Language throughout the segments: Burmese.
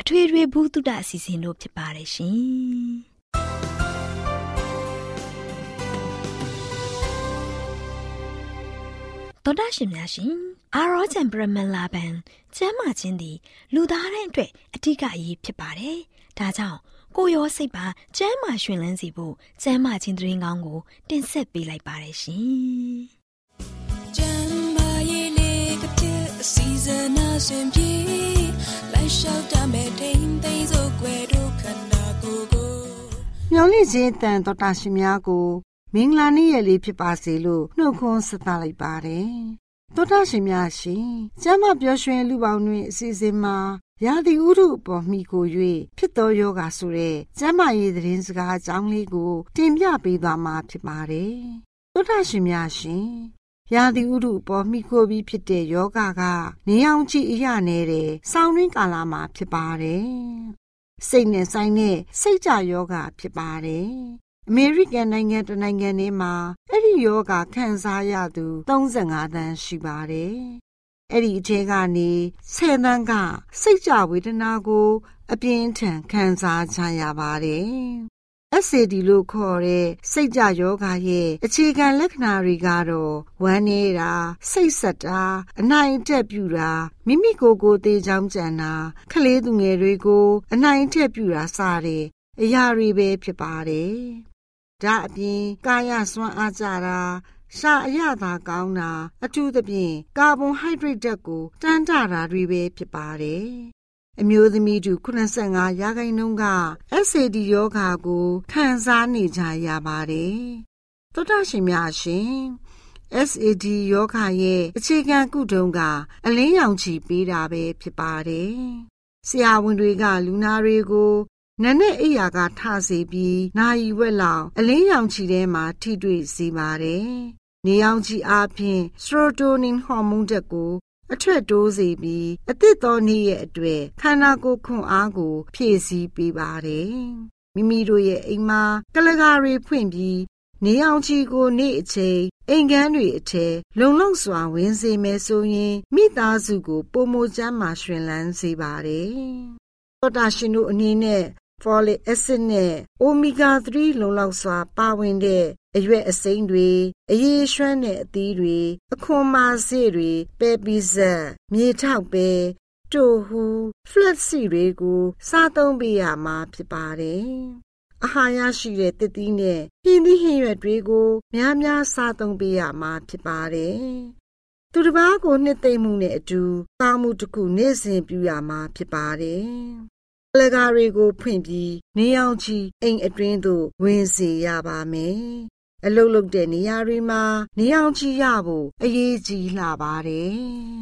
အထွေထွေဘုဒ္ဓအစီအစဉ်တို့ဖြစ်ပါတယ်ရှင်တော်တာရှင်များရှင်အာရောချံပရမလာဘန်ကျမ်းမာခြင်းသည်လူသားတိုင်းအတွက်အထူးအရေးဖြစ်ပါတယ်။ဒါကြောင့်ကိုရောစိတ်ပါကျမ်းမာရှင်လန်းစီဖို့ကျမ်းမာခြင်းသတင်းကောင်းကို တင်ဆက်ပေးလိုက်ပါတယ်ရှင်။ကျမ်းမာရေးလေးကတဲ့အစီအစဉ်အစဉ်ပြေ လိုက်လျှောက်တမဲ့ထိန်သိမ်းစို့ွယ်တို့ခန္ဓာကိုယ်ကိုမျော်လင့်ခြင်းတန်တော်တာရှင်များကို မင်္ဂလာနေ့ရက်လေးဖြစ်ပါစေလို့နှုတ်ခွန်းဆက်သလိုက်ပါတယ်။သောတာရှင်များရှင်ကျမ်းမာပျော်ရွှင်လူပေါင်းတွင်အစီအစဉ်မှာရာသီဥတုအပေါ်မိကို၍ဖြစ်သောယောဂဆိုတဲ့ကျမ်းမာရေးသတင်းစကားအကြောင်းလေးကို တင်ပြပေးသွားမှာဖြစ်ပါတယ်။သောတာရှင်များရှင် ရာသီဥတုအပေါ်မိခိုပြီးဖြစ်တဲ့ယောဂကနေအောင်ကြည့်အရနေတဲ့ဆောင်းရင်းကာလမှာဖြစ်ပါတယ်။စိတ်နဲ့ဆိုင်တဲ့စိတ်ကြယောဂဖြစ်ပါတယ်အမေရိကန်နိုင်ငံတနိုင်ငံထဲမှာအဲ့ဒီယောဂခံစားရသူ35သန်းရှိပါတယ်။အဲ့ဒီအထဲကနေ10သန်းကစိတ်ကြဝေဒနာကို အပြင်းထန်ခံစားကြရပါတယ်။ SAD လို့ခေါ်တဲ့စိတ်ကြယောဂရဲ့အခြေခံလက္ခဏာတွေကတော့ဝမ်းနေတာစိတ်ဆက်တာအနိုင်အထက်ပြူတာမိမိကိုယ်ကိုယ်သေးချောင်းကြံတာခလေးသူငယ်တွေကိုအနိုင်အထက်ပြူတာစတဲ့အရာတွေပဲဖြစ်ပါတယ်ဒါအပြင်ကာယစွမ်းအားကြတာရှာအရသာကောင်းတာအထူးသဖြင့်ကာဗွန်ဟိုက်ဒရိတ်ဓာတ်ကိုတန်းတာတာတွေပဲဖြစ်ပါတယ် အမျိုးသမီးတူ85ရာခိုင်နှုန်းက SAD ယောဂါကိုခံစားနေကြရပါတယ်သောတာရှင်များရှင် SAD ယောဂရဲ့အခြေခံကုထုံးကအလင်းရောင်ချီပေးတာပဲဖြစ်ပါတယ်ဆရာဝန်တွေကလူနာတွေကိုနနက်အိယာကထစေပြီးနာယီဝက်လောက်အလင်းရောင်ခြည်ထဲမှာထိတွေ့စေပါတယ်။နေရောင်ခြည်အားဖြင့်စထရိုတိုနင်ဟော်မုန်းဓာတ်ကို အထက်တိုးစေပြီးအသစ်သောနေ့ရဲ့အတွေ့ခန္ဓာကိုယ်ခွန်အားကို ဖြည့်ဆည်းပေးပါတယ်။မိမိတို့ရဲ့အိမ်မှာကလကာတွေဖွင့်ပြီးနေအောင်ချီကိုနေ့အချိန်အိမ်ကန်းတွေအထက်လုံလုံစွာဝင်စေမယ်ဆိုရင်မိသားစုကိုပုံမချမ်းမှာရှင်လန်းစေပါတယ်။သောတာရှင်တို့အနေနဲ့ folic acid နဲ့ omega 3လုံလောက်စွာပါဝင်တဲ့ အရွက်အစိမ်းတွေအရေးရွှမ်းတဲ့အသီးတွေအခွန်မာစေ့တွေပဲပီဇက်မြေထောက်ပဲတိုဟူ flat စီတွေကိုစားသုံးပေးရမှာဖြစ်ပါတယ်။အာဟာရရှိတဲ့တစ်သီးနဲ့ဟင်းသီးဟင်းရွက်တွေကိုများများစားသုံးပေးရမှာဖြစ်ပါတယ်။သူတစ်ပါးကိုနှစ်သိမ့်မှုနဲ့အတူကောင်းမှုတစ်ခုနေ့စဉ်ပြုရမှာဖြစ်ပါတယ်အလကားတွေကိုဖွင့်ပြီးနေအောင်ချီအိမ်အတွင်းသို့ဝင်စေရပါမယ်။ အလုတ်လုတ်တဲ့နေရာတွေမှာနေအောင်ချီရဖို့အရေးကြီးလှပါတယ်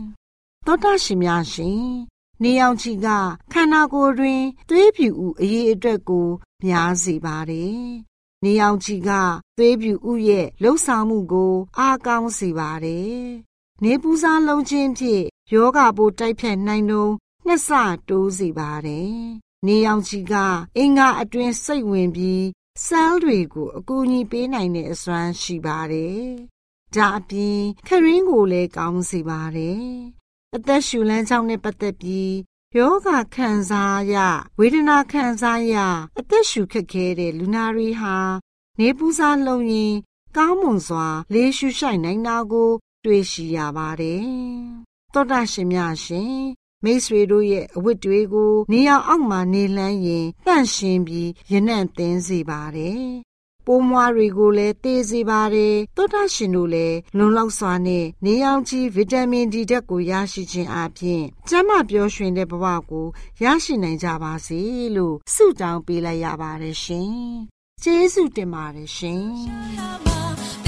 ။သောတာရှင်များရှင်နေအောင်ချီကခန္ဓာကိုယ်တွင်သွေးပြူဥအရေးအတွက်ကိုများစေပါတယ်။နေအောင်ချီကသွေးပြူဥရဲ့လှုပ်ဆောင်မှုကို အားကောင်းစေပါတယ်။နေပူစားလုံးချင်းဖြင့်ယောဂပိုးတိုက်ဖြတ်နိုင်တော့နှစ်ဆတိုးစေပါတယ်။နေအောင်ချီကအင်္ဂါအတွင်းစိတ်ဝင်ပြီး ဆဲလ်တွေကိုအကူအညီပေးနိုင်တဲ့အစွမ်းရှိပါတယ်။ဒါအပြင်ခရင်းကိုလည်းကောင်းစေပါတယ်။အသက်ရှူလမ်းကြောင်းနဲ့ပတ်သက်ပြီးယောဂခံစားရဝေဒနာခံစားရအသက်ရှူခက်ခဲတဲ့လူနာတွေဟာ နေပူစားလုံရင်ကောင်းမွန်စွာ လေးရှူရှိုက်နိုင်တာကို တွေ့ရှိရပါတယ်။သောတာရှင်များရှင် မိတ်ဆွေတို့ရဲ့အဝတ်တွေကိုနေရာအောက်မှာနေလန်းရင်တန့်ရှင်းပြီးရနံ့သင်းစေပါတယ်။ပိုးမွားတွေကိုလည်းတေးစေပါတယ်။သောတာရှင်တို့လည်းလုံလောက်စွာနဲ့နေအောင်ကြီးဗီတာမင်ဒီဓာတ်ကိုရရှိခြင်းအပြင်ကျန်းမာပျော်ရွှင်တဲ့ဘဝကိုရရှိနိုင်ကြပါစေလို့ဆုတောင်းပေးလိုက်ရပါတယ်ရှင်။ကျေးဇူးတင်ပါတယ်ရှင်။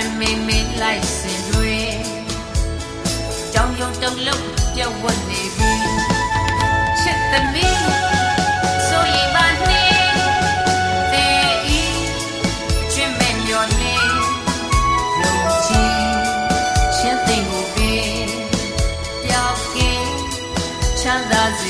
တမိမင်းလိုက်စင်တွေကြောင်ယုံတုံလုံးပြတ်ဝတ်နေပြီချစ်သမီးဆိုရင်မနေတေဤချွေမဲ့မျောနေယုံကြည်ချင်းသိကိုပေးပြောင်းကင်းချမ်းသာစေ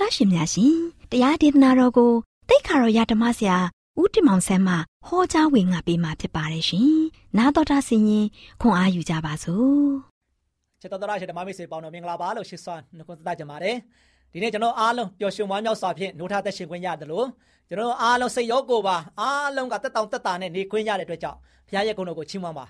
တော်တာရှင်များရှင်တရားဒေသနာတော်ကိုတိတ်ခါတော်ရဓမ္မဆရာဦးတင်မောင်ဆန်းမှဟောကြားဝင်ငါပေးมาဖြစ်ပါတယ်ရှင်။နာတော်တာဆင်ရင်ခွန်အားယူကြပါစို့ချစ်တော်တော်ရှိဓမ္မမိတ်ဆွေပေါင်းတော်မင်္ဂလာပါလို့ရှိစွာနှုတ်ခွန်းဆက်ကြပါတယ်ဒီနေ့ကျွန်တော်အားလုံးပျော်ရွှင်ဝမ်းမြောက်စွာဖြင့်နှုတ်ထသက်ရှင်ခွင့်ရတယ်လို့ကျွန်တော်အားလုံးစိတ်ရောကိုယ်ပါအားလုံးကတက်တောင်တက်တာနဲ့နေခွင့်ရတဲ့အတွက်ကြောင့်ဘုရားရဲ့ဂုဏ်တော်ကိုချီးမွမ်းပါ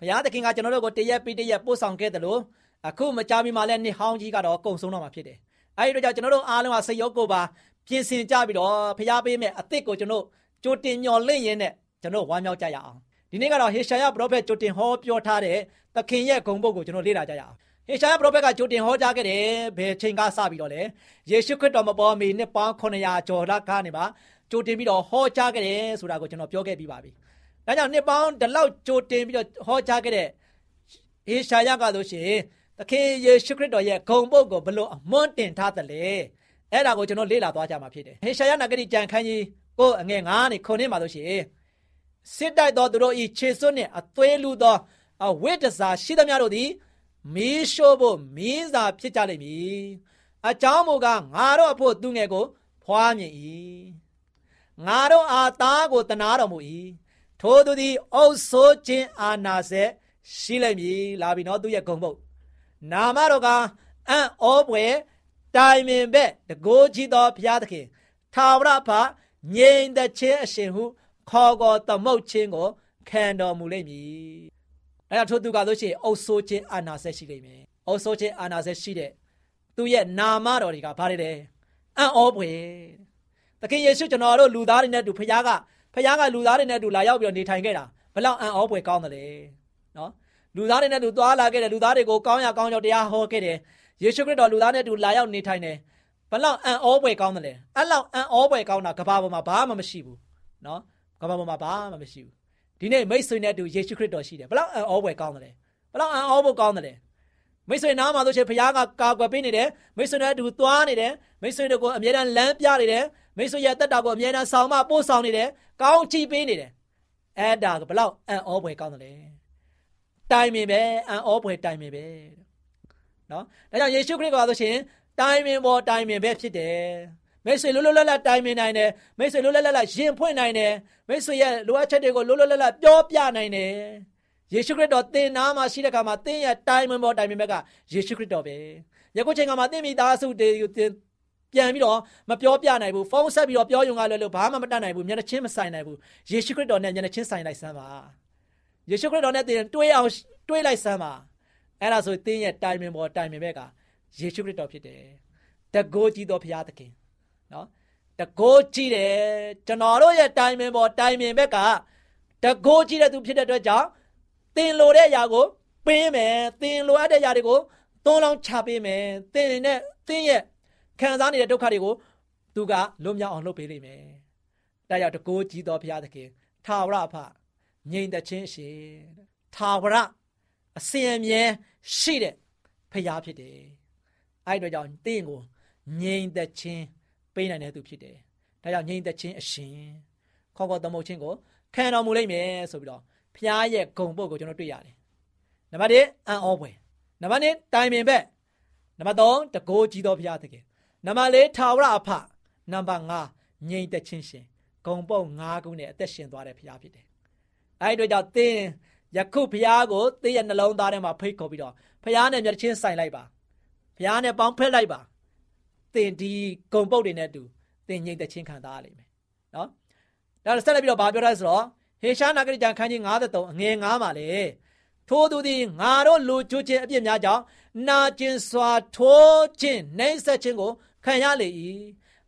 ဘုရားသခင်ကကျွန်တော်တို့ကိုတရက်ပြီးတရက်ပို့ဆောင်ခဲ့တယ်လို့အခုမကြာမီမှာလည်းနှစ်ဟောင်းကြီးကတော့ကုံဆုံးတော့မှာဖြစ်တယ် အဲဒီအတွက်ကြောင့်ကျွန်တော်တို့အားလုံးကစိတ်ရောကိုယ်ပါပြင်ဆင်ကြပြီးတော့ဘုရားပေးမဲ့အသစ်ကိုကျွန်တော်ကြိုတင်မျှော်လင့်ရင်းနဲ့ကျွန်တော်ဝမ်းမြောက်ကြရအောင်ဒီနေ့ကတော့ဟေရှာယပရောဖက်ကြိုတင်ဟောပြောထားတဲ့သခင်ရဲ့ဂုဏ်ပုဒ်ကိုကျွန်တော်လေ့လာကြရအောင်ဟေရှာယပရောဖက်ကကြိုတင်ဟောကြားခဲ့တယ်ဘယ်ချိန်ကစပြီးတော့လဲယေရှုခရစ်တော်မပေါ်မီနှစ်ပေါင်း900ကျော်လောက်ကနေပါကြိုတင်ပြီးတော့ဟောကြားခဲ့တယ်ဆိုတာကိုကျွန်တော်ပြောခဲ့ပြီးပါပြီ။ဒါကြောင့်နှစ်ပေါင်းဒီလောက်ကြိုတင်ပြီးတော့ဟောကြားခဲ့တဲ့ဟေရှာယကဆိုရှင် သခင်ယေရှုခရစ်တော်ရဲ့ဂုဏ်ပုဒ်ကိုဘလို့အမွန်းတင်ထားတယ်လေ။အဲ့ဒါကိုကျွန်တော်လေ့လာသွားကြမှာဖြစ်တယ်။ဟေရှာယနဂတိကြံခန်းကြီးကိုအငယ်9နဲ့9မှာဆိုရှင်စစ်တိုက်သောသူတို့ဤခြေစွန်းနှင့်အသွေးလူသောအဝိတ္တစာရှိသမျှတို့သည်မီးရှို့ဖို့မင်းစာဖြစ်ကြလိမ့်မည်အကြောင်းမူကားငါတို့အဖို့သူငယ်ကို ဖွားမြင်၏ငါတို့အားသားကိုတနာတော်မူ၏ထိုသူသည်အုပ်ဆိုးခြင်းအာနာစေရှိလိမ့်မည်လာပြီနော်သူရဲ့ဂုံပုတ် နာမတော်ကအံ့ဩပွဲတိုင်ပင်ဘက်တကိုးကြီးသောဘုရားသခင်ထာဝရဘငြိမ်သက်ခြင်းအရှင်ဟု ခေါ်ခေါ်သမုတ်ခြင်းကိုခံတော်မူလိမ့်မည်။အဲဒါထို့သူကဆိုရှင်အုပ်ဆိုးခြင်းအာနာဆက်ရှိလိမ့်မယ်။အုပ်ဆိုးခြင်းအာနာဆက်ရှိတဲ့သူရဲ့နာမတော်တွေကဘာတွေလဲ။အံ့ဩဖွယ်။သခင်ယေရှုကျွန်တော်တို့လူသားတွေနဲ့တူဖခင်ကဖခင်ကလူသားတွေနဲ့တူလာရောက်ပြီးနေထိုင်ခဲ့တာဘလောက်အံ့ဩဖွယ်ကောင်းတယ်လေ။နော်။ လူသားတွေနဲ့တူသွားလာခဲ့တယ်လူသားတွေကိုကောင်းရကောင်းကြောတရားဟောခဲ့တယ်။ယေရှုခရစ်တော်လူသားနဲ့တူလာရောက်နေထိုင်တယ်။ဘလောက်အံ့ဩဖွယ်ကောင်းတယ်လေ။အဲ့လောက်အံ့ဩဖွယ်ကောင်းတာကဘာပေါ်မှာဘာမှမရှိဘူး။နော်။ကမ္ဘာပေါ်မှာဘာမှမရှိဘူးဒီနေ့မိတ်ဆွေနဲ့အတူယေရှုခရစ်တော်ရှိတယ်ဘလောက်အံ့ဩဖွယ်ကောင်းတယ်ဘလောက်အံ့ဩဖို့ကောင်းတယ်မိတ်ဆွေနားမှာဆိုရှင်ဘုရားကကာကွယ်ပေးနေတယ်မိတ်ဆွေနဲ့အတူသွားနေတယ်မိတ်ဆွေတို့ကိုအမြဲတမ်းလမ်းပြနေတယ်မိတ်ဆွေရဲ့တက်တာကိုအမြဲတမ်းဆောင်မပို့ဆောင်နေတယ်ကောင်းချီးပေးနေတယ်အဲ့ဒါကဘလောက်အံ့ဩဖွယ်ကောင်းတယ် တိုင်ပင်ပဲအံ့ဩဖွယ်တိုင်ပင်ပဲနော်ဒါကြောင့်ယေရှုခရစ်ကဆိုရှင်တိုင်ပင်ပေါ်တိုင်ပင်ပဲဖြစ်တယ်မိတ်ဆွေလွတ်လွတ်လပ်လပ်တိုင်ပင်နိုင်တယ်မိတ်ဆွေလွတ်လွတ်လပ်လပ်ရင်ဖွင့်နိုင်တယ်မိတ်ဆွေရဲ့လိုအပ်ချက်တွေကိုလွတ်လွတ်လပ်လပ်ပြောပြနိုင်တယ်ယေရှုခရစ်တော်သင်နာမှာရှိတဲ့အခါမှာသင်ရဲ့တိုင်ပင်ပေါ်တိုင်ပင်ဘက်ကယေရှုခရစ်တော်ပဲယခုချိန်ကမှာသင်မိသားစုတွေပြန်ပြီးတော့မပြောပြနိုင်ဘူးဖုန်းဆက်ပြီးတော့ပြောယုံကလည်းလို့ဘာမှမတတ်နိုင်ဘူးမျက်နှာချင်းမဆိုင်နိုင်ဘူးယေရှုခရစ်တော်နဲ့မျက်နှာချင်းဆိုင်လိုက်စမ်းပါ ယေရှုခရစ်တော်နဲ့သင်တွေးအောင်တွေးလိုက်စမ်းပါအဲ့ဒါဆိုသင်ရဲ့တိုင်ပင်ပေါ်တိုင်ပင်ဘက်ကယေရှုခရစ်တော်ဖြစ်တယ်တကိုးကြီးသောဘုရားသခင်နော်တကိုးကြည့်တယ်ကျွန်တော်တို့ရဲ့တိုင်ပင်ပေါ်တိုင်ပင်ဘက်ကတကိုးကြည့်တဲ့သူဖြစ်တဲ့အတွက်ကြောင့်သင်လိုတဲ့အရာကိုပေးမယ်သင်လိုအပ်တဲ့အရာတွေကိုသွန်းလောင်းချပေးမယ်သင်နဲ့သင်ရဲ့ခံစားနေတဲ့ဒုက္ခတွေကိုသူကလွတ်မြောက်အောင်လုပ်ပေးလိမ့်မယ်။ဒါကြောင့်တကိုးကြည့်တော်ဘုရားသခင်ထာဝရအဖ ငြိမ်သက်ခြင်းရှိထာဝရအစဉ်အမြဲရှိတဲ့ဖရားဖြစ်တယ်။အဲ့တို့ကြောင့်တင့်ကိုငြိမ်သက်ခြင်းပေးနိုင်တဲ့သူဖြစ်တယ်။ဒါကြောင့်ငြိမ်သက်ခြင်းအရှင်ခေါ်ခေါ်သမုတ်ခြင်းကိုခံတော်မူလိမ့်မယ်ဆိုပြီးတော့ဖျားရဲ့ဂုံပုတ်ကိုကျွန်တော်တွေ့ရတယ်။နံပါတ်1အံ့ဩဖွယ်။နံပါတ်2တိုင်ပင်ဘက်။နံပါတ်3တကိုးကြီးသောဖျားသခင်။နံပါတ်4ထာဝရအဖ။နံပါတ်5ငြိမ်သက်ခြင်းရှင်။ဂုံပုတ်5ခုနဲ့အသက်ရှင်သွားတဲ့ဖျားဖြစ်တယ်။ အဲဒီအတွက်ကြောင့်သင်ယခုဖျားကိုသင်ရဲ့နှလုံးသားထဲမှာဖိတ်ခေါ်ပြီးတော့ဖျားနဲ့မျက်ချင်းဆိုင်လိုက်ပါ။ဖျားနဲ့ပေါင်းဖက်လိုက်ပါ။သင်ဒီဂုံပုတ်တွေနဲ့တူသင်ငြိမ်သက်ခြင်းခံစားရလိမ့်မယ်နော်ဒါဆက်လက်ပြီးတော့ဗာပြောထားဆိုတော့ဟေရှာနာဂရိကျမ်းခန်းကြီး53အငယ်9မှာလေထိုသူသည်ငါတို့လူကျွခြင်းအပြစ်များကြောင့်နာကျင်စွာထိုးခြင်းနှိမ့်ဆက်ခြင်းကိုခံရလေ၏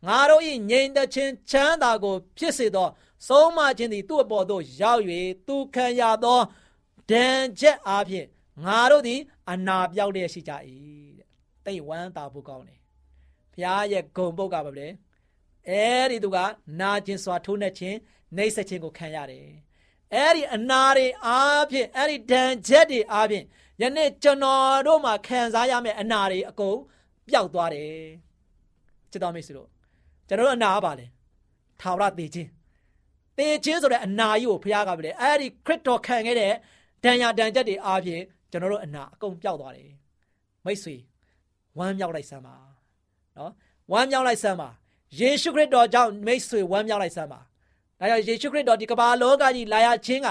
ငါတို့၏ငြိမ်သက်ခြင်းချမ်းသာကို ဖြစ်စေသော ဆုံးမခြင်းသည်သူ့အပေါ်သို့ရောက်၍သူခံရသောဒဏ်ချက်အားဖြင့်ငါတို့သည် အနာပြောက်လျက်ရှိကြ၏တဲ့တိတ်ဝမ်းသာဖို့ကောင်းတယ်ဘုရားရဲ့ဂုံပုတ်ကပါပဲအဲဒီသူကနာကျင်စွာထိုးနှက်ခြင်းနှိပ်စက်ခြင်းကိုခံရတယ်အဲ့ဒီအနာတွေအားဖြင့်အဲ့ဒီဒဏ်ချက်တွေအားဖြင့်ယနေ့ကျွန်တော်တို့မှာခံစားရမယ့်အနာတွေအကုန်ပျောက်သွားတယ်ချစ်တော်မိတ်ဆွေတို့ကျွန်တော်တို့အနာပါလေထာဝရသေခြင်း သေခြင်းဆိုတဲ့အနာကြီးကိုဘုရားကပဲအဲ့ဒီခရစ်တော်ခံခဲ့တဲ့ဒဏ်ရာဒဏ်ချက်တွေအားဖြင့်ကျွန်တော်တို့အနာအကုန်ပျောက်သွားတယ်မိတ်ဆွေဝမ်းမြောက်လိုက်စမ်းပါနော်ဝမ်းမြောက်လိုက်စမ်းပါယေရှုခရစ်တော်ကြောင့်မိတ်ဆွေဝမ်းမြောက်လိုက်စမ်းပါဒါကြောင့်ယေရှုခရစ်တော်ဒီကမ္ဘာလောကကြီးလာရခြင်းက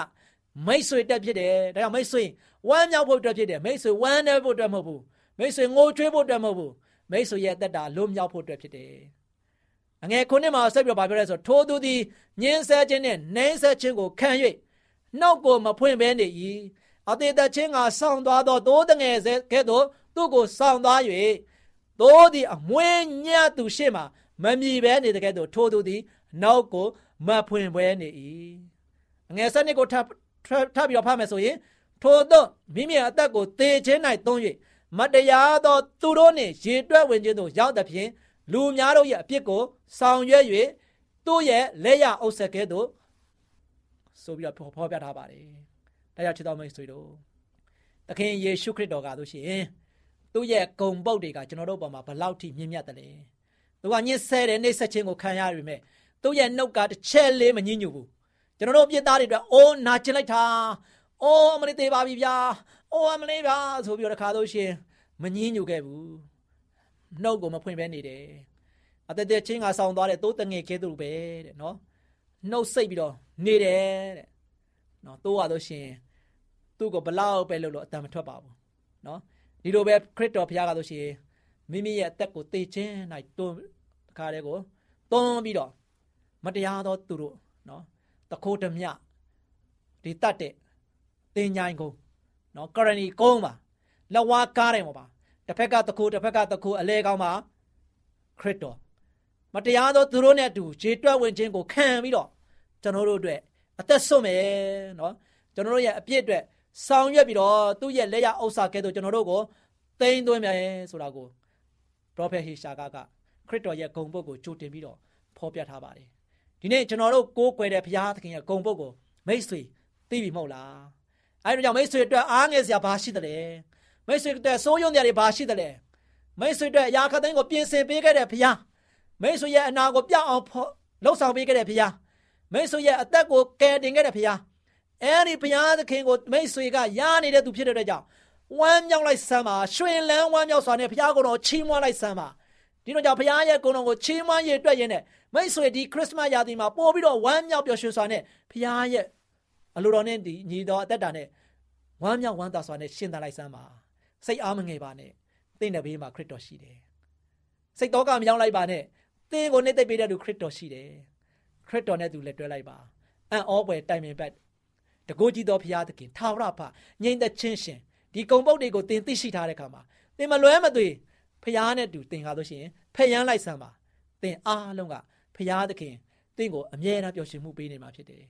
မိတ်ဆွေတက်ဖြစ်တယ်ဒါကြောင့်မိတ်ဆွေဝမ်းမြောက်ဖို့အတွက်ဖြစ်တယ်မိတ်ဆွေဝမ်းနေဖို့အတွက်မဟုတ်ဘူးမိတ်ဆွေငိုကြွေးဖို့အတွက်မဟုတ်ဘူးမိတ်ဆွေရဲ့အသက်တာလွတ်မြောက်ဖို့အတွက်ဖြစ်တယ် အငယ်ခုနှစ်မှာဆက်ပြီးတော့ပြောရဲဆိုထိုသူသည်ညင်းဆဲခြင်းနဲ့နှိမ့်ဆဲခြင်းကိုခံ၍နှုတ်ကိုမဖွင့်ဘဲနေ၏အသေးသက်ချင်းကဆောင်းသွားသောသိုးတငယ်စဲကဲ့သို့သူ့ကိုဆောင်းသွား၍သိုးသည်အမွေးညံ့သူရှေ့မှာမမြည်ဘဲနေတဲ့ကဲ့သို့ထိုသူသည်နောက်ကိုမဖွင့်ဘဲနေ၏အငယ်စနစ်ကိုထပ်ထပ်ပြီးတော့ဖတ်မယ်ဆိုရင်ထိုသောမိမိအသက်ကိုသေခြင်း၌သုံး၍မတရားသောသူတို့နှင့်ရေတွက်ဝင်ခြင်းသို့ရောက်သဖြင့် လူများတို့ရဲ့အပြစ်ကိုဆောင်ရွက်၍သူ့ရဲ့လက်ရအုပ်ဆက်ကဲ့သို့ဆိုပြီးတော့ဖော်ပြထားပါတယ်။ဒါကြောင့်ချစ်တော်မိတ်ဆွေတို့သခင်ယေရှုခရစ်တော်ကဆိုရှင်သူ့ရဲ့ဂုံပုတ်တွေကကျွန်တော်တို့ပေါ်မှာဘလောက်ထိမြင့်မြတ်တယ်လဲ။သူကညှင်းဆဲတဲ့နှိပ်စက်ခြင်းကိုခံရရပေမဲ့သူ့ရဲ့နှုတ်ကတစ်ချက်လေးမညှဉ်းညူဘူး။ကျွန်တော်တို့ပြစ်သားတွေအတွက်အိုးနာကျင်လိုက်တာ။အိုးအမလေးသေးပါပြီဗျာ။အိုးအမလေးဗျာဆိုပြီးတော့တခါလို့ရှင်မညှဉ်းညူခဲ့ဘူး။ နှုတ်ကိုမဖွင့်ဘဲနေတယ်။အသက်သက်ချင်းကဆောင်းသွားတဲ့သိုးတငယ်ကဲသူပဲတဲ့နော်။နှုတ်စိတ်ပြီးတော့နေတယ်တဲ့နော်တိုးရလို့ရှင်သူ့ကိုဘလောက်ပဲလို့လို့အတန်မထွက်ပါဘူးနော်ဒီလိုပဲခရစ်တော်ဘုရားကလို့ရှင်မိမိရဲ့အသက်ကိုတေခြင်း၌တွန်းတခါတည်းကိုတွန်းပြီးတော့မတရားသောသူတို့နော်တခိုးဓမြဒီတတ်တဲ့တင်ញိုင်းကုန်းနော်ကရဏီကုန်းပါလက်ဝါးကားတယ်မပါ တစ်ဖက်ကတခိုးတစ်ဖက်ကတခိုးအလဲကောင်းပါခရစ်တော်မတရားသောသူတို့နဲ့အတူခြေတွက်ဝင်ခြင်းကိုခံပြီးတော့ကျွန်တော်တို့အတွက်အသက်ဆွမယ်နော်ကျွန်တော်တို့ရဲ့အပြစ်အတွက်ဆောင်ရွက်ပြီးတော့သူ့ရဲ့လက်ရဥစ္စာကဲ့သို့ကျွန်တော်တို့ကိုသိမ်းသွင်းမယ်ဆိုတာကိုပရောဖက်ဟေရှာကကခရစ်တော်ရဲ့ဂုံပုတ်ကိုကြိုတင်ပြီးတော့ဖော်ပြထားပါတယ်ဒီနေ့ကျွန်တော်တို့ကိုးကွယ်တဲ့ဘုရားသခင်ရဲ့ဂုံပုတ်ကိုမိတ်ဆွေသိပြီမဟုတ်လားအဲဒီကြောင့်မိတ်ဆွေအတွက်အားငယ်စရာဘာရှိသလဲ မိတ်ဆွေအတွက်စိုးရုံစရာတွေဘာရှိသလဲမိတ်ဆွေအတွက်အရာခသိန်းကိုပြင်ဆင်ပေးခဲ့တဲ့ဘုရားမိတ်ဆွေရဲ့အနာကိုပြောင်းအောင်လှုပ်ဆောင်ပေးခဲ့တဲ့ဘုရားမိတ်ဆွေရဲ့အသက်ကိုကယ်တင်ခဲ့တဲ့ဘုရားအဲဒီဘုရားသခင်ကိုမိတ်ဆွေကရနေတဲ့သူဖြစ်တဲ့အတွက်ကြောင့်ဝမ်းမြောက်လိုက်စမ်းပါရွှင်လန်းဝမ်းမြောက်စွာနဲ့ဘုရားကိုယ်တော်ချီးမွမ်းလိုက်စမ်းပါဒီတော့ကြောင့်ဘုရားရဲ့ကိုယ်တော်ကိုချီးမွမ်းရအတွက်ရင်းနဲ့မိတ်ဆွေဒီခရစ်စမတ်ရာသီမှာပို့ပြီးတော့ဝမ်းမြောက်ပျော်ရွှင်စွာနဲ့ဘုရားရဲ့အလိုတော်နဲ့ဒီညီတော်အသက်တာနဲ့ဝမ်းမြောက်ဝမ်းသာစွာနဲ့ရှင်းသလိုက်စမ်းပါ စိတ်အားမငယ်ပါနဲ့သင်တဲ့ဘေးမှာခရစ်တော်ရှိတယ်စိတ်တော့ကမရောက်လိုက်ပါနဲ့သင်ကိုနှိမ့်သိပ်ပေးတဲ့သူခရစ်တော်ရှိတယ်ခရစ်တော်နဲ့သူလက်တွဲလိုက်ပါအံ့ဩဖွယ်တိုင်ပင်ပတ်တကိုးကြီးသောဘုရားသခင်ထာဝရဘငြိမ်သက်ခြင်းရှင်ဒီကုံပုတ်တွေကိုသင်သိရှိထားတဲ့အခါမှာသင်မလွဲမသွေဘုရားနဲ့တူသင်ကားလို့ရှိရင်ဖျံလိုက်စမ်းပါသင်အားလုံးကဘုရားသခင်သင်ကိုအမြဲတမ်းပျော်ရွှင်မှုပေးနေမှာဖြစ်တယ်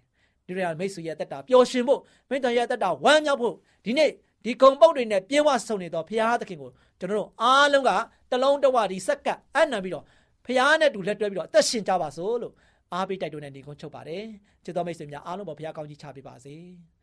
ဒီရမိတ်ဆွေရဲ့တက်တာပျော်ရွှင်ဖို့မိတ္တရဲ့တက်တာဝမ်းမြောက်ဖို့ဒီနေ့ ဒီကုံပုတ်တွေနဲ့ပြေဝဆုံနေတော့ဘုရားသခင်ကိုကျွန်တော်တို့အားလုံးကတလုံးတဝဒီစက္ကပ်အနံပြီးတော့ဘုရားနဲ့တူလက်တွဲပြီးတော့အသက်ရှင်ကြပါစို့လို့အားပေးတိုက်တွန်းတဲ့နေကုန်းချုပ်ပါတယ်ချစ်တော်မိတ်ဆွေများအားလုံးပေါ်ဘုရားကောင်းကြီးချပေးပါစေ။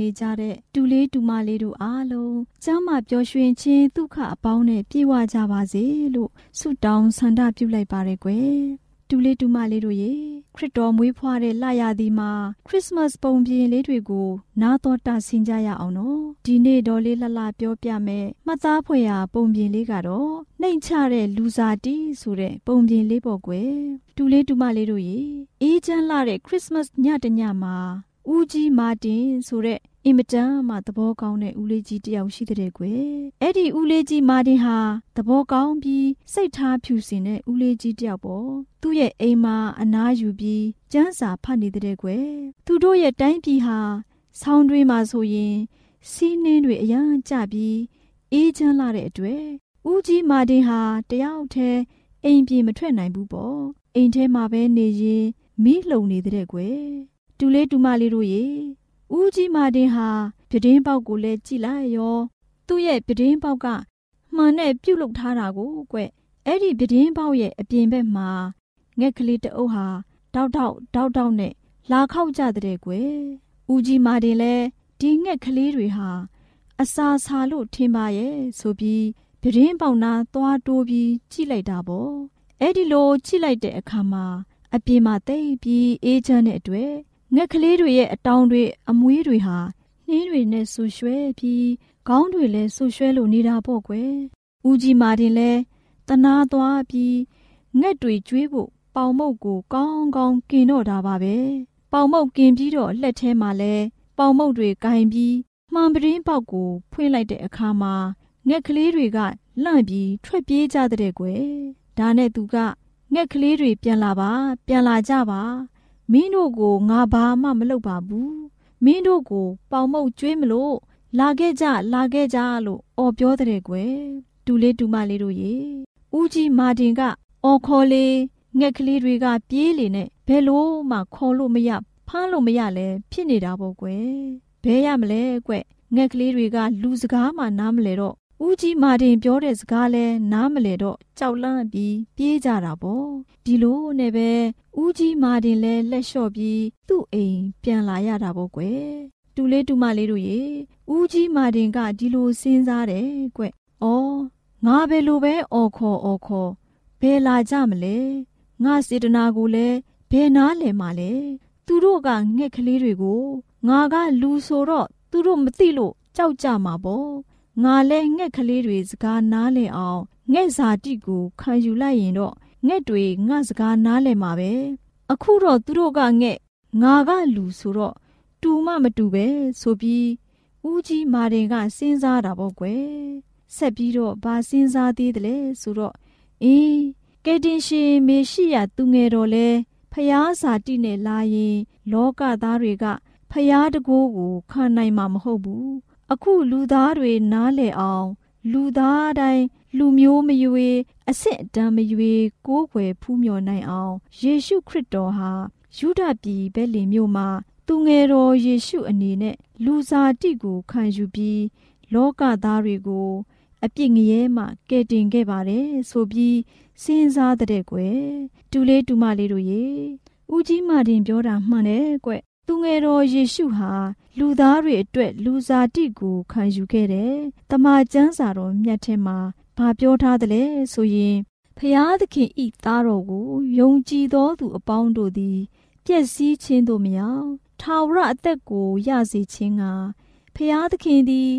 နေကြတဲ့တူလေးတူမလေးတို့အားလုံးကျမ်းမာပျော်ရွှင်ခြင်းဒုက္ခအပေါင်းနဲ့ပြည့်ဝကြပါစေလို့ဆုတောင်းဆန္ဒပြုလိုက်ပါရယ်ကွယ်တူလေးတူမလေးတို့ရေခရစ်တော်မွေးဖွားတဲ့လရသည်မှာခရစ်စမတ်ပုံပြင်လေးတွေကိုနားတော်တာဆင်ကြရအောင်နော်ဒီနေ့တော်လေးလှလှပြောပြမယ်မှတ်သားဖွယ်ရာပုံပြင်လေးကတော့နှိမ်ချတဲ့လူစားတီးဆိုတဲ့ပုံပြင်လေးပေါ့ကွယ်တူလေးတူမလေးတို့ရေအေးချမ်းလာတဲ့ခရစ်စမတ်ညတညမှာ ဦးကြီးမာတင်ဆိုတဲ့အင်မတန်မှသဘောကောင်းတဲ့ဦးလေးကြီးတယောက်ရှိတဲ့ကွယ်အဲ့ဒီဦးလေးကြီးမာတင်ဟာသဘောကောင်းပြီးစိတ်ထားဖြူစင်တဲ့ဦးလေးကြီးတယောက်ပေါ့သူ့ရဲ့အိမ်မှာအနားယူပြီးကျန်းစာဖတ်နေတဲ့ကွယ်သူတို့ရဲ့တိုင်းပြည်ဟာဆောင်းတွင်းမှာဆိုရင်စီးနှင်းတွေအရန်ကျပြီးအေးချမ်းလာတဲ့အတွက်ဦးကြီးမာတင်ဟာတယောက်တည်းအိမ်ပြေမထွက်နိုင်ဘူးပေါ့အိမ်ထဲမှာပဲနေရင်မိလုံနေတဲ့ကွယ် တူလေးတူမလေးတို့ရေဦးကြီးမာတင်ဟာပြတင်းပေါက်ကိုလည်းကြည့်လိုက်ရောသူ့ရဲ့ပြတင်းပေါက်ကမှန်နဲ့ပြုတ်လုထားတာကိုကွအဲ့ဒီပြတင်းပေါက်ရဲ့အပြင်ဘက်မှာငှက်ကလေးတအုပ်ဟာတောက်တောက်တောက်တောက်နဲ့လာခောက်ကြတဲ့ကွယ်ဦးကြီးမာတင်လည်းဒီငှက်ကလေးတွေဟာအစာစာလို့ထင်ပါရဲ့ဆိုပြီးပြတင်းပေါက်နာသွားတိုးပြီးကြည့်လိုက်တာပေါ့အဲ့ဒီလိုကြည့်လိုက်တဲ့အခါမှာအပြင်မှာတိတ်ပြီးအေးချမ်းတဲ့အတွက် ငှက်ကလေးတွေရဲ့အတောင်တွေအမွေးတွေဟာနှင်းတွေနဲ့ဆူရွှဲပြီးခေါင်းတွေလည်းဆူရွှဲလို့နေတာပေါ့ကွယ်ဦးကြီးမာတင်လည်းတနာသွားပြီးငှက်တွေကျွေးဖို့ပေါင်မုတ်ကိုကောင်းကောင်းกินတော့တာပါပဲပေါင်မုတ်กินပြီးတော့လက်ထဲမှာလဲပေါင်မုတ်တွေကင်ပြီးမှန်ပရင်းပေါက်ကိုဖွင့်လိုက်တဲ့အခါမှာငှက်ကလေးတွေကလန့်ပြီးထွက်ပြေးကြတဲ့ကွယ်ဒါနဲ့သူကငှက်ကလေးတွေပြန်လာပါပြန်လာကြပါ မင်းတို့ကိုငါဘာမှမလုပ်ပါဘူးမင်းတို့ကို ပေါင်မုတ်ကျွေးမလို့လာခဲ့ကြလာခဲ့ကြလို့အော်ပြောတဲ့ကွယ်တူလေးတူမလေးတို့ရေဦးကြီးမာတင်ကအော်ခေါ်လေငှက်ကလေးတွေကပြေးလေနဲ့ဘယ်လို့မှခေါ်လို့မရဖမ်းလို့မရလဲဖြစ်နေတာပေါ့ကွယ်ဘဲရမလဲကွငှက်ကလေးတွေကလူစကားမှနားမလဲတော့ ဦးကြီးမာတင်ပြောတဲ့စကားလဲနားမလဲတော့ကြောက်လန့်ပြီးပြေးကြတာပေါ့ဒီလိုနဲ့ပဲဦးကြီးမာတင်လဲလက်လျှော့ပြီးသူ့အိမ်ပြန်လာရတာပေါ့ကွယ်တူလေးတူမလေးတို့ရေဦးကြီးမာတင်ကဒီလိုစဉ်းစားတယ်ကွ။အော်ငါဘယ်လိုပဲအော်ခေါ်အော်ခေါ်ဘယ်လာကြမလဲ။ငါစေတနာကိုလည်းဘယ်နားလဲမှာလဲ။သူတို့ကငှက်ကလေးတွေကိုငါကလူဆိုတော့သူတို့မသိလို့ကြောက်ကြမှာပေါ့။ ငါလဲငှက်ကလေးတွေစကားနားလည်အောင်ငှက်စာတိကိုခံယူလိုက်ရင်တော့ငှက်တွေငါစကားနားလည်မှာပဲ။အခုတော့သူတို့ကငှက်ငါကလူဆိုတော့တူမှမတူပဲဆိုပြီးဦးကြီးမာတင်ကစဉ်းစားတာပေါ့ကွယ်ဆက်ပြီးတော့ဘာစဉ်းစားသေးတယ်လဲဆိုတော့အေးကဲတင်ရှင်မေရှိရသူငယ်တော်လဲဖျားစာတိနဲ့လာရင် လောကသားတွေကဖျားတကိုးကိုခံနိုင်မှာမဟုတ်ဘူး အခုလူသားတွေနားလည်အောင် လူသားတိုင်းလူမျိုးမရွေအစ်စ်အတန်းမရွေကိုးကွယ်ဖူးမြော်နိုင်အောင်ယေရှုခရစ်တော်ဟာယူဒပြည်ဘဲလင်မြို့မှာသူငယ်တော်ယေရှုအနေနဲ့လူစားတိကိုခံယူပြီးလောကသားတွေကို အပြစ်ငရဲမှကယ်တင်ခဲ့ပါတယ်ဆိုပြီးစဉ်းစားတဲ့ကွယ်တူလေးတူမလေးတို့ရေဦးကြီးမာတင်ပြောတာမှန်တယ်ကွ သူငယ်တော်ယေရှုဟာလူသားတွေအတွက်လူစားတိကိုခံယူခဲ့တယ်။တမန်ကျမ်းစာတော်မြတ်ထဲမှာဘာပြောထားသလဲဆိုရင်ဖျားသခင်ဤသားတော်ကိုယုံကြည်သောသူအပေါင်းတို့သည်ပျက်စီးခြင်းတို့မရောက်ထာဝရအသက်ကိုရစေခြင်းကဖျားသခင်သည်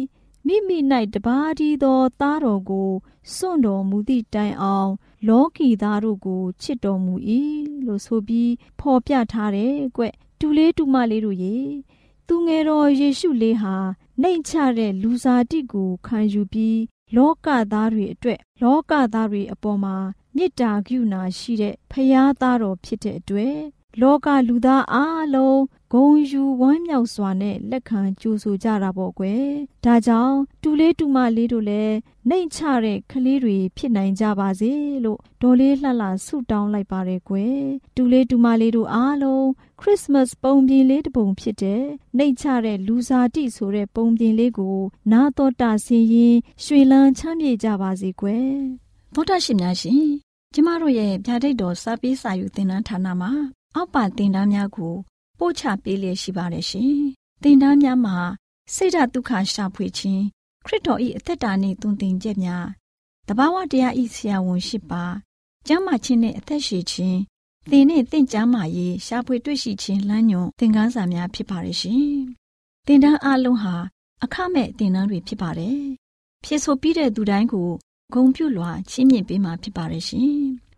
မိမိ၌တပါးတည်းသောသားတော်ကိုစွန့်တော်မူသည့်တိုင်အောင် လောကီသားတို့ကိုချစ်တော်မူ၏လို့ဆိုပြီးဖော်ပြထားတယ်ကွ တူလေးတူမလေးတို့ရေသူငယ်တော်ယေရှုလေးဟာနှိမ်ချတဲ့လူစားတိကိုခံယူပြီးလောကသားတွေအတွက်လောကသားတွေအပေါ်မှာမေတ္တာကရုဏာရှိတဲ့ဖရာသားတော်ဖြစ်တဲ့အတွက် လောကလူသားအားလုံးဂုံယူဝမ်းမြောက်စွာနဲ့လက်ခံကြိုဆိုကြတာပေါ့ကွယ်။ဒါကြောင့်တူလေးတူမလေးတို့လည်းနှိမ်ချတဲ့ကလေးတွေဖြစ်နိုင်ကြပါစေလို့ဒေါ်လေးလှလှဆုတောင်းလိုက်ပါတယ်ကွယ်။တူလေးတူမလေးတို့အားလုံးခရစ်စမတ်ပုံပြင်လေးတစ်ပုံဖြစ်တဲ့နှိမ်ချတဲ့လူစားတိဆိုတဲ့ပုံပြင်လေးကိုနာတော်တာဆင်းရင်ရွှေလန်းချမ်းမြေကြပါစေကွယ်။သောတာရှင်များရှင်ကျမတို့ရဲ့ဗျာဒိတ်တော်စာပေးစာယူသင်တန်းဌာနမှာ အောက်ပါတင်ဒားများကိုပို့ချပေးလျက်ရှိပါတယ်ရှင်။သင်တန်းများမှာစိတ်ဓာတ်ဒုက္ခရှာဖွေခြင်းခရစ်တော်၏အသက်တာနှင့်တုန်သင်ချက်များတဘာဝတရားဤဆရာဝန်ရှိပါကျမ်းမာခြင်းနဲ့အသက်ရှည်ခြင်းသင်နဲ့သင်ကျမ်းမာရေးရှာဖွေတွေ့ရှိခြင်းလမ်းညွန်သင်ခန်းစာများဖြစ်ပါရဲ့ရှင်။သင်တန်းအလုံးဟာအခမဲ့သင်တန်းတွေဖြစ်ပါတယ်။ဖြစ်ဆိုပြီးတဲ့သူတိုင်းကိုဂုံပြုလွှာချီးမြှင့်ပေးမှာဖြစ်ပါရဲ့ရှင်။